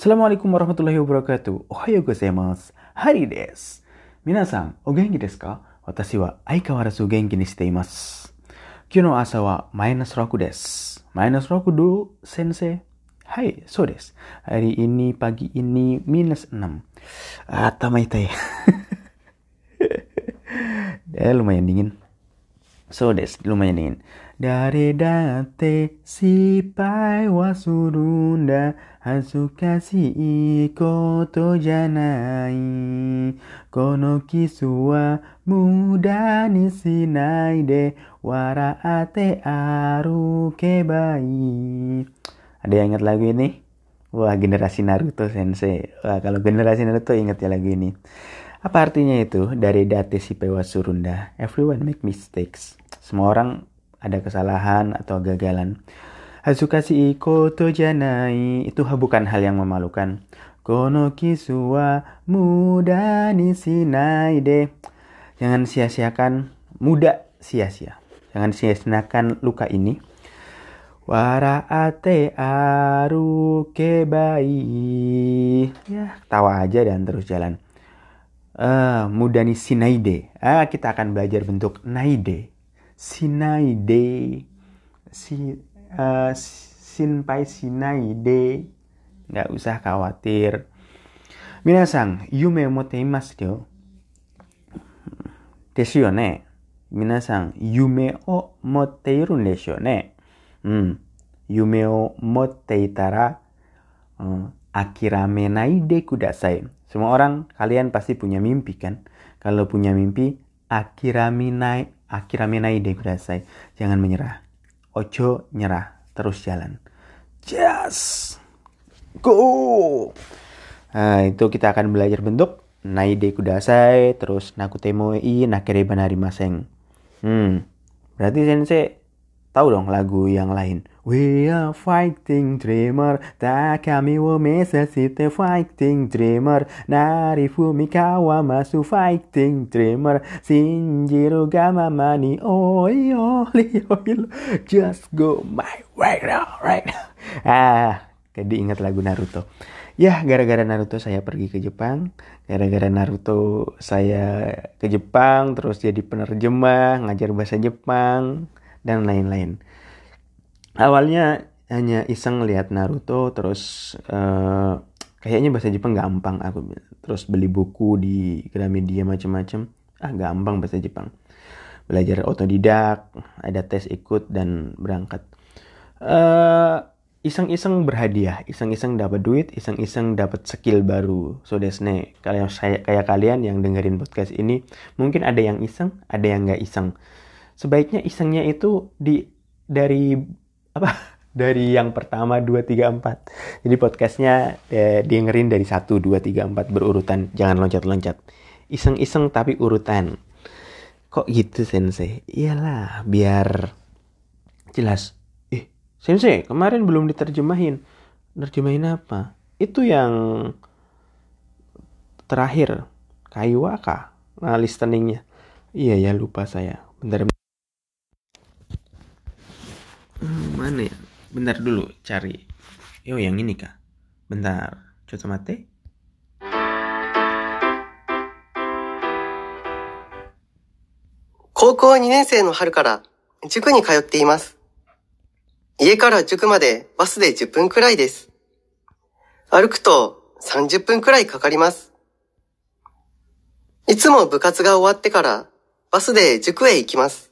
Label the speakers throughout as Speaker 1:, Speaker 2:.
Speaker 1: Assalamualaikum warahmatullahi wabarakatuh. Ohayo gozaimasu. Hari desu. Minasan, o genki desu ka? Watashi wa aikawarazu genki ni shite imasu. Kyou no asa wa minus roku desu. Minus roku do, sensei? Hai, so desu. Hari ini, pagi ini, minus 6. Ah, tamaitai. ya, lumayan dingin. So desu, lumayan dingin. Dare date sipai wa surunda Hazukashii koto janai. Kono kisu wa muda ni shinai de Waraate arukebai Ada yang ingat lagu ini? Wah generasi Naruto sensei. Wah kalau generasi Naruto ingat ya lagu ini. Apa artinya itu? Dari date si pewa surunda Everyone make mistakes. Semua orang ada kesalahan atau gagalan. Hazukasi iko janai itu bukan hal yang memalukan. Kono kisuwa muda ni sinai de. Jangan sia-siakan muda sia-sia. Jangan sia-siakan luka ini. Wara ate aru kebai. Ya, tawa aja dan terus jalan. Uh, muda ni sinaide. Ah, kita akan belajar bentuk naide sinai de si uh, sinpai sinai de nggak usah khawatir. Minasang yume moteimasu yo desu yo ne. Minasang yume o motteiru desu yo ne. Hmm yume o motteitara uh, akiramenai de kudasai. Semua orang kalian pasti punya mimpi kan? Kalau punya mimpi akiraminai akiraminai de kudasai. Jangan menyerah. Ojo nyerah, terus jalan. Just go. Nah, itu kita akan belajar bentuk naide kudasai, terus nakutemoi, nakereba maseng. Hmm. Berarti sensei tahu dong lagu yang lain. We are fighting dreamer, takami wo mesasite fighting dreamer, nari fumikawa masu fighting dreamer, shinjiru gamama ni oi oi oi, just go my way now, right now. Ah, jadi ingat lagu Naruto. Ya, gara-gara Naruto saya pergi ke Jepang. Gara-gara Naruto saya ke Jepang, terus jadi penerjemah, ngajar bahasa Jepang, dan lain-lain. Awalnya hanya iseng lihat Naruto terus uh, kayaknya bahasa Jepang gampang aku terus beli buku di Gramedia macam-macam ah gampang bahasa Jepang. Belajar otodidak ada tes ikut dan berangkat. Uh, iseng-iseng berhadiah iseng-iseng dapat duit iseng-iseng dapat skill baru. So desne kalau saya kayak kalian yang dengerin podcast ini mungkin ada yang iseng ada yang nggak iseng sebaiknya isengnya itu di dari apa dari yang pertama 2 3 4. Jadi podcastnya eh, dengerin dari 1 2 3 4 berurutan, jangan loncat-loncat. Iseng-iseng tapi urutan. Kok gitu sensei? Iyalah, biar jelas. Eh, sensei, kemarin belum diterjemahin. Nerjemahin apa? Itu yang terakhir, Kaiwaka. Nah, listeningnya. Iya ya, lupa saya. Bentar Hmm, mana ya? Bentar dulu cari. Yo yang ini kah? Bentar. Coba mate.
Speaker 2: 高校2年生の春から塾に通っています。家から塾までバスで10分くらいです。歩くと30分くらいかかります。いつも部活が終わってからバスで塾へ行きます。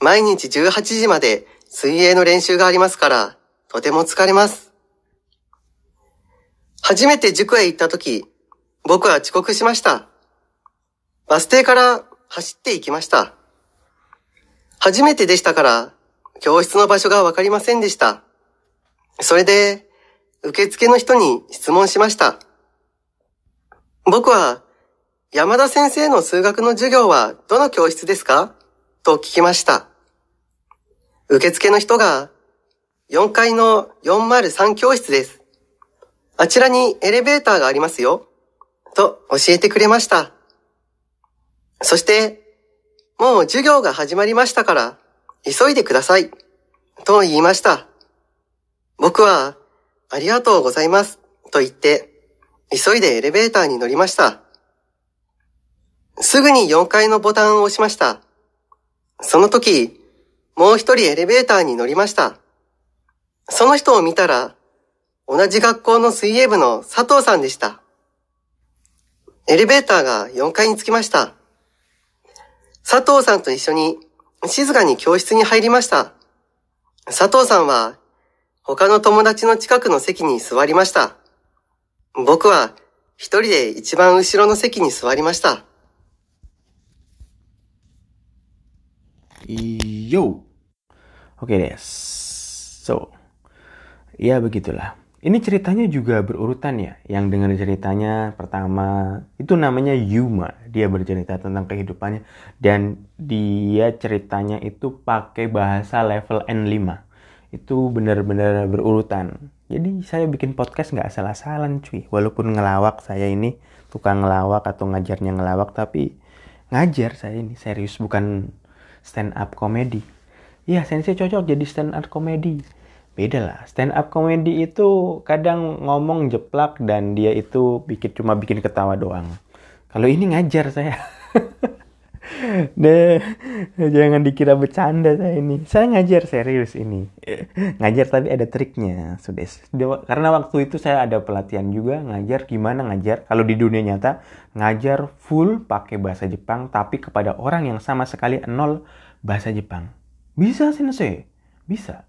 Speaker 2: 毎日18時まで水泳の練習がありますから、とても疲れます。初めて塾へ行った時、僕は遅刻しました。バス停から走って行きました。初めてでしたから、教室の場所がわかりませんでした。それで、受付の人に質問しました。僕は、山田先生の数学の授業はどの教室ですか？と聞きました。受付の人が、4階の403教室です。あちらにエレベーターがありますよ。と教えてくれました。そして、もう授業が始まりましたから、急いでください。と言いました。僕は、ありがとうございます。と言って、急いでエレベーターに乗りました。すぐに4階のボタンを押しました。その時、もう一人エレベーターに乗りました。その人を見たら、同じ学校の水泳部の佐藤さんでした。エレベーターが4階に着きました。佐藤さんと一緒に静かに教室に入りました。佐藤さんは他の友達の近くの席に座りました。僕は一人で一番後ろの席に座りました。
Speaker 1: Yo. Oke deh. So. Ya begitulah. Ini ceritanya juga berurutan ya. Yang dengar ceritanya pertama itu namanya Yuma. Dia bercerita tentang kehidupannya dan dia ceritanya itu pakai bahasa level N5. Itu benar-benar berurutan. Jadi saya bikin podcast nggak asal-asalan cuy. Walaupun ngelawak saya ini tukang ngelawak atau ngajarnya ngelawak tapi ngajar saya ini serius bukan stand up comedy. Iya, sensei cocok jadi stand up comedy. Beda lah, stand up comedy itu kadang ngomong jeplak dan dia itu bikin cuma bikin ketawa doang. Kalau ini ngajar saya. Deh, jangan dikira bercanda saya ini. Saya ngajar serius ini. Ngajar tapi ada triknya, sudah. Karena waktu itu saya ada pelatihan juga ngajar gimana ngajar. Kalau di dunia nyata ngajar full pakai bahasa Jepang tapi kepada orang yang sama sekali nol bahasa Jepang. Bisa sensei, bisa.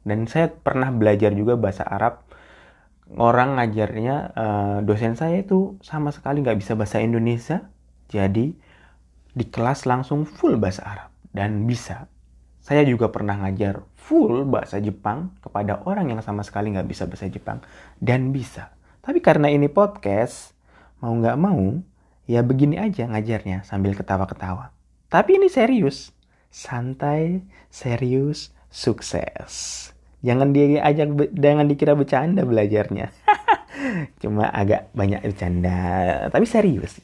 Speaker 1: Dan saya pernah belajar juga bahasa Arab. Orang ngajarnya uh, dosen saya itu sama sekali nggak bisa bahasa Indonesia. Jadi di kelas langsung full bahasa Arab dan bisa. Saya juga pernah ngajar full bahasa Jepang kepada orang yang sama sekali nggak bisa bahasa Jepang dan bisa. Tapi karena ini podcast, mau nggak mau, ya begini aja ngajarnya sambil ketawa-ketawa. Tapi ini serius, santai, serius, sukses. Jangan diajak, jangan dikira bercanda belajarnya. Cuma agak banyak bercanda, tapi serius,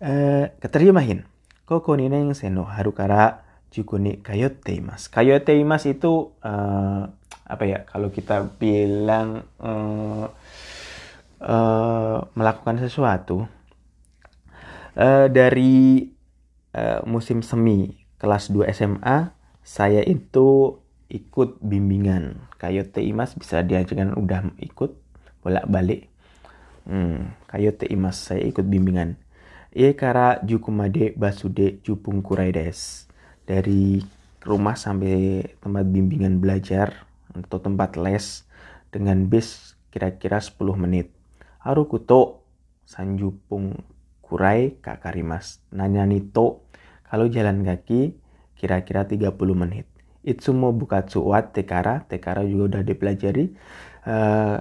Speaker 1: caile. Uh, keterjemahin. Koko ni neng seno haru kara juku ni kayote imas. Kayote imas itu uh, apa ya? Kalau kita bilang uh, uh, melakukan sesuatu uh, dari uh, musim semi kelas 2 SMA, saya itu ikut bimbingan. Kayote imas bisa diajarkan udah ikut bolak-balik. Hmm, kayote imas saya ikut bimbingan. Ie kara jukumade basude jupung kurai des. Dari rumah sampai tempat bimbingan belajar atau tempat les dengan bis kira-kira 10 menit. Haru kuto sanjupung kurai kakarimas. Nanya nito kalau jalan kaki kira-kira 30 menit. Itsumo bukatsu wat tekara. Tekara juga udah dipelajari. Uh,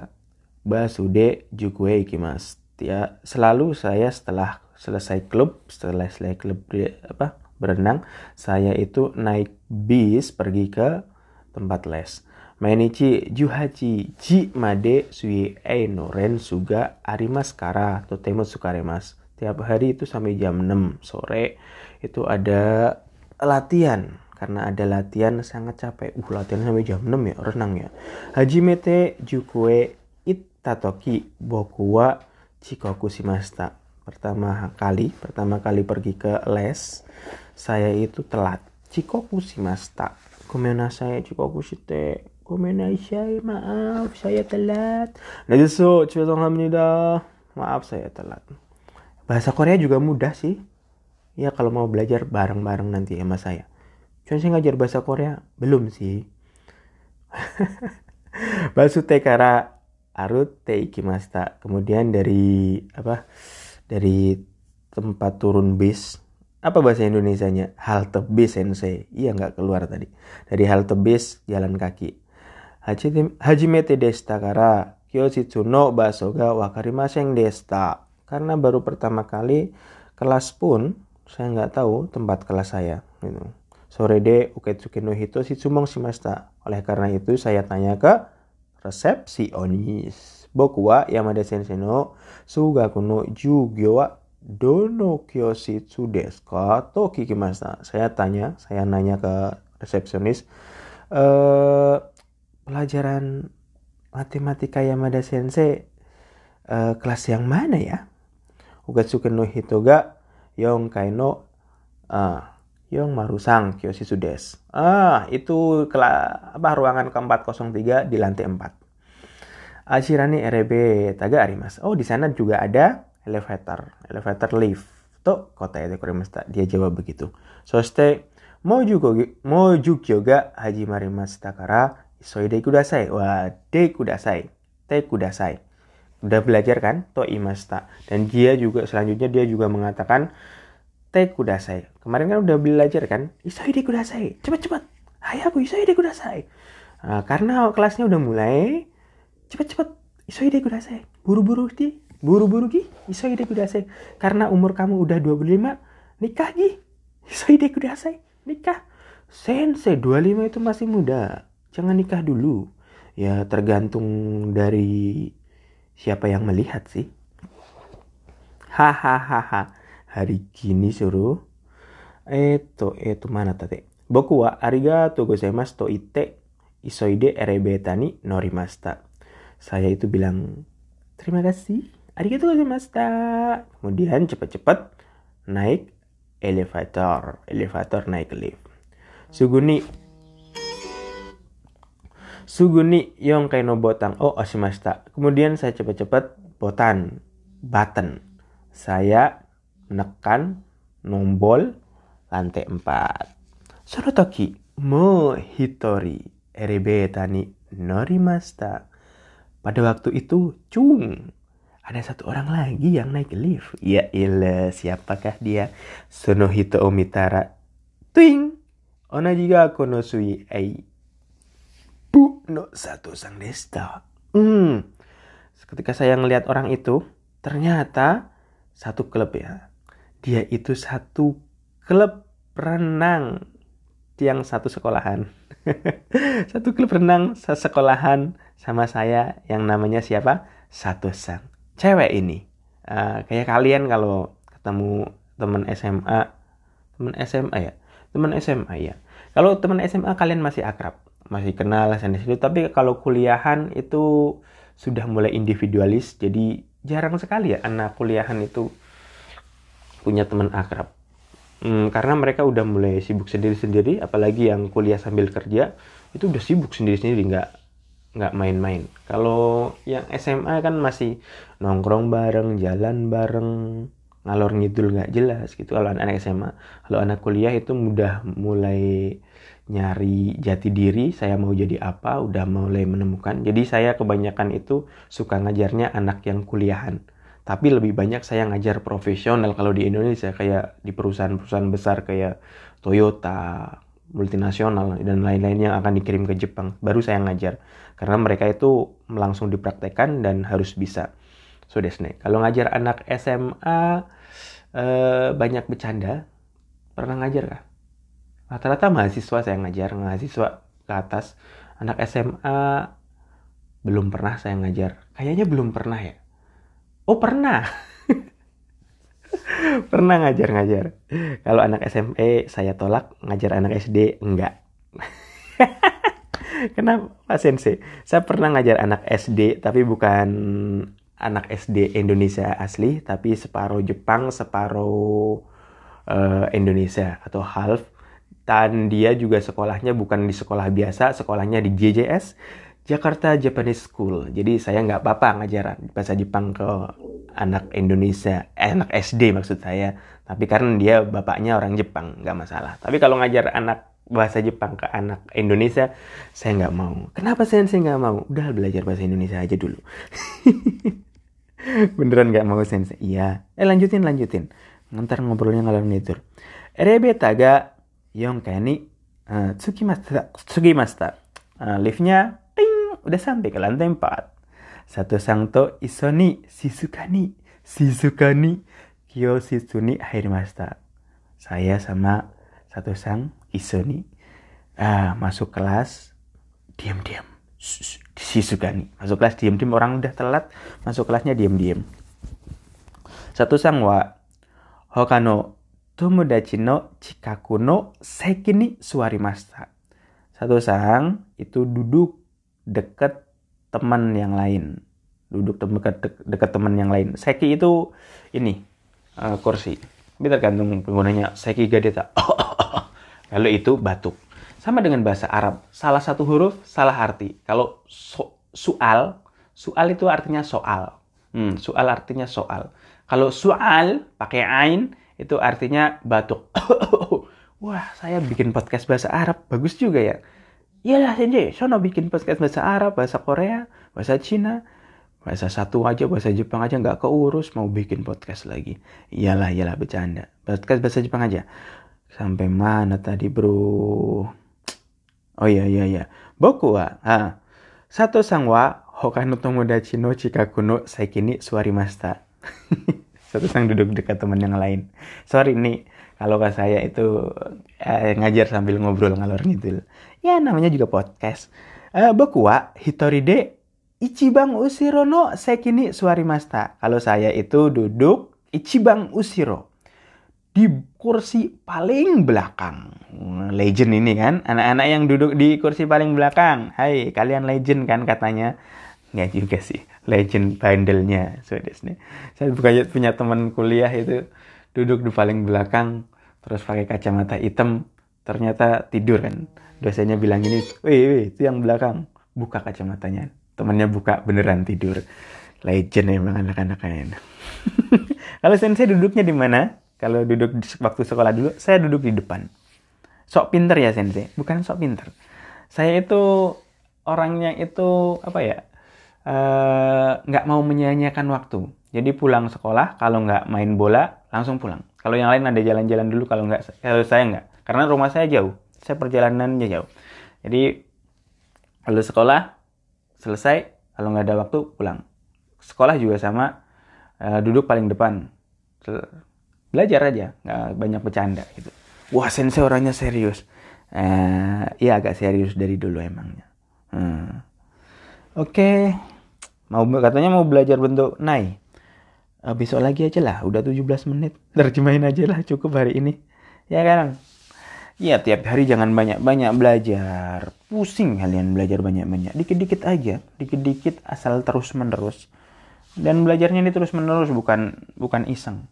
Speaker 1: basude jukue ikimas. Ya, selalu saya setelah selesai klub, setelah selesai klub apa berenang, saya itu naik bis pergi ke tempat les. Mainichi juhachi ji made sui no ren suga arimas kara totemo sukaremas. Tiap hari itu sampai jam 6 sore itu ada latihan karena ada latihan sangat capek. Uh, latihan sampai jam 6 ya, renang ya. Hajimete jukue itatoki boku wa chikoku shimashita pertama kali pertama kali pergi ke les saya itu telat. Cikoku si masta komena saya Cikoku shite komena saya maaf saya telat. Nah justru alhamdulillah maaf saya telat. Bahasa Korea juga mudah sih. Ya kalau mau belajar bareng-bareng nanti sama saya. Cuman saya ngajar bahasa Korea belum sih. Basute kara arut ikimasta kemudian dari apa dari tempat turun bis. Apa bahasa Indonesianya? Halte bis sensei. Iya nggak keluar tadi. Dari halte bis jalan kaki. Hajimete desta kara kyoshitsu no baso ga wakarimasen desta. Karena baru pertama kali kelas pun saya nggak tahu tempat kelas saya gitu. sore de uketsuki no hito shitsumong shimashita. Oleh karena itu saya tanya ke resepsionis boku wa yamada sensei no sugaku no jugyo wa dono kyoshitsu desu ka to kikimashita. Saya tanya, saya nanya ke resepsionis, eh pelajaran matematika Yamada Sensei uh, kelas yang mana ya? Ugatsuken no hitoga yong kaino uh, yong marusang kyoshi sudes. Ah, itu kelas apa ruangan ke-403 di lantai 4. Ashirani RB taga arimas. Oh, di sana juga ada elevator, elevator lift. Tuh, kota itu Dia jawab begitu. Soste, mau juga mau juga haji marimasta kara Soide kudasai. Wah, de kudasai. Te kudasai. Udah belajar kan? To imasta. Dan dia juga selanjutnya dia juga mengatakan te kudasai. Kemarin kan udah belajar kan? Isoide kudasai. Cepat-cepat. Hayaku isoide kudasai. Nah, karena kelasnya udah mulai. Cepat-cepat. Isoide kudasai. Buru-buru di. Buru-buru ki. Isoide kudasai. Karena umur kamu udah 25. Nikah gi. Isoide kudasai. Nikah. Sensei 25 itu masih muda jangan nikah dulu. Ya tergantung dari siapa yang melihat sih. Hahaha. Hari gini suruh. Eto, eto mana tadi? Boku wa arigatou gozaimasu to ite isoide erebetani norimasta. Saya itu bilang terima kasih. Arigatou gozaimashita. Kemudian cepat-cepat naik elevator. Elevator naik lift. Suguni Suguni Yong Kaino Botang Oh Oshimashita. Kemudian saya cepat-cepat botan, button. Saya menekan nombol lantai 4. Sonotoki mo hitori erebe tani norimasta. Pada waktu itu, cung, ada satu orang lagi yang naik lift. Ya ilah, siapakah dia? Sonohito Omitara. Twing! Onaji ga konosui ei Bu no satu sang desta. Hmm. Ketika saya ngelihat orang itu, ternyata satu klub ya. Dia itu satu klub renang yang satu sekolahan. satu klub renang sekolahan sama saya yang namanya siapa? Satu sang. Cewek ini. Uh, kayak kalian kalau ketemu teman SMA, teman SMA ya, teman SMA ya. Kalau teman SMA kalian masih akrab, masih kenal sana situ tapi kalau kuliahan itu sudah mulai individualis jadi jarang sekali ya anak kuliahan itu punya teman akrab hmm, karena mereka udah mulai sibuk sendiri-sendiri apalagi yang kuliah sambil kerja itu udah sibuk sendiri-sendiri nggak nggak main-main kalau yang SMA kan masih nongkrong bareng jalan bareng ngalor ngidul nggak jelas gitu kalau anak, -anak SMA kalau anak kuliah itu mudah mulai nyari jati diri, saya mau jadi apa, udah mulai menemukan. Jadi saya kebanyakan itu suka ngajarnya anak yang kuliahan. Tapi lebih banyak saya ngajar profesional kalau di Indonesia kayak di perusahaan-perusahaan besar kayak Toyota, multinasional dan lain-lain yang akan dikirim ke Jepang. Baru saya ngajar karena mereka itu langsung dipraktekkan dan harus bisa. So desne. Kalau ngajar anak SMA eh, banyak bercanda. Pernah ngajar kah? rata-rata mahasiswa saya ngajar mahasiswa ke atas anak SMA belum pernah saya ngajar kayaknya belum pernah ya oh pernah pernah ngajar-ngajar kalau anak SMP saya tolak ngajar anak SD enggak kenapa sensei saya pernah ngajar anak SD tapi bukan anak SD Indonesia asli tapi separuh Jepang separuh uh, Indonesia atau half dan dia juga sekolahnya bukan di sekolah biasa, sekolahnya di JJS, Jakarta Japanese School. Jadi saya nggak apa-apa ngajar bahasa Jepang ke anak Indonesia, eh, anak SD maksud saya. Tapi karena dia bapaknya orang Jepang, nggak masalah. Tapi kalau ngajar anak bahasa Jepang ke anak Indonesia, saya nggak mau. Kenapa saya nggak mau? Udah belajar bahasa Indonesia aja dulu. Beneran nggak mau sensei? Iya. Eh lanjutin, lanjutin. Ntar ngobrolnya ngalor ngidur. Rebe taga Yong ni uh, tsukimashita. Tsukimashita. Uh, liftnya ting, udah sampai ke lantai 4. Satu sang to iso ni shizuka ni shizuka ni kyositsu ni hairimashita. Saya sama satu sang iso ni uh, masuk kelas diam-diam. Shizuka ni. Masuk kelas diam-diam orang udah telat, masuk kelasnya diam-diam. Satu sang wa hokano tomodachi no chikaku no seki ni suarimashita. Satu sang itu duduk dekat teman yang lain duduk dekat dekat teman yang lain seki itu ini uh, kursi tapi tergantung penggunanya seki gadeta kalau itu batuk. Sama dengan bahasa Arab. Salah satu huruf salah arti. Kalau so, soal soal itu artinya soal. Hmm, soal artinya soal. Kalau soal pakai ain itu artinya batuk. Wah saya bikin podcast bahasa Arab. Bagus juga ya. Iyalah Senje, sono bikin podcast bahasa Arab, bahasa Korea, bahasa Cina, bahasa satu aja, bahasa Jepang aja nggak keurus, mau bikin podcast lagi. Iyalah, iyalah bercanda. Podcast bahasa Jepang aja. Sampai mana tadi bro? Oh iya iya iya. Boku wa, ah. Satu sang wa hokano tomodachi no chikaku no saikini suarimashita. Satu sang duduk dekat teman yang lain. Sorry nih, kalau ke saya itu eh, ngajar sambil ngobrol ngalor ngidul. Ya namanya juga podcast. Eh, boku wa hitori de ichibang usiro no sekini suarimashita. Kalau saya itu duduk ichibang usiro di kursi paling belakang. Legend ini kan, anak-anak yang duduk di kursi paling belakang. Hai, kalian legend kan katanya. Nggak juga sih, legend bandelnya. So, Saya punya, punya teman kuliah itu duduk di paling belakang, terus pakai kacamata hitam, ternyata tidur kan. Dosennya bilang gini, wih, wih itu yang belakang, buka kacamatanya. Temannya buka, beneran tidur. Legend emang anak-anak kayaknya. Kalau sensei duduknya di mana? Kalau duduk waktu sekolah dulu, saya duduk di depan. Sok pinter ya sensei, bukan sok pinter. Saya itu orangnya itu apa ya? nggak uh, mau menyia-nyiakan waktu. Jadi pulang sekolah kalau nggak main bola langsung pulang. Kalau yang lain ada jalan-jalan dulu kalau nggak kalau saya nggak. Karena rumah saya jauh. Saya perjalanannya jauh. Jadi kalau sekolah selesai kalau nggak ada waktu pulang. Sekolah juga sama uh, duduk paling depan. Belajar aja, nggak banyak bercanda gitu. Wah sensei orangnya serius. Uh, ya agak serius dari dulu emangnya. Hmm. Oke. Okay mau katanya mau belajar bentuk nai uh, besok lagi aja lah udah 17 menit terjemahin aja lah cukup hari ini ya kan ya tiap hari jangan banyak-banyak belajar pusing kalian belajar banyak-banyak dikit-dikit aja dikit-dikit asal terus menerus dan belajarnya ini terus menerus bukan bukan iseng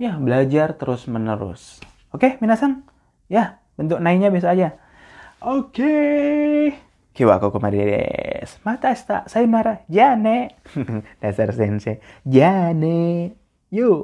Speaker 1: ya belajar terus menerus oke minasan ya bentuk nainya bisa aja oke Kiwako kemari des. Mata sta, sayonara, jane. Dasar sensei, jane. Yuk.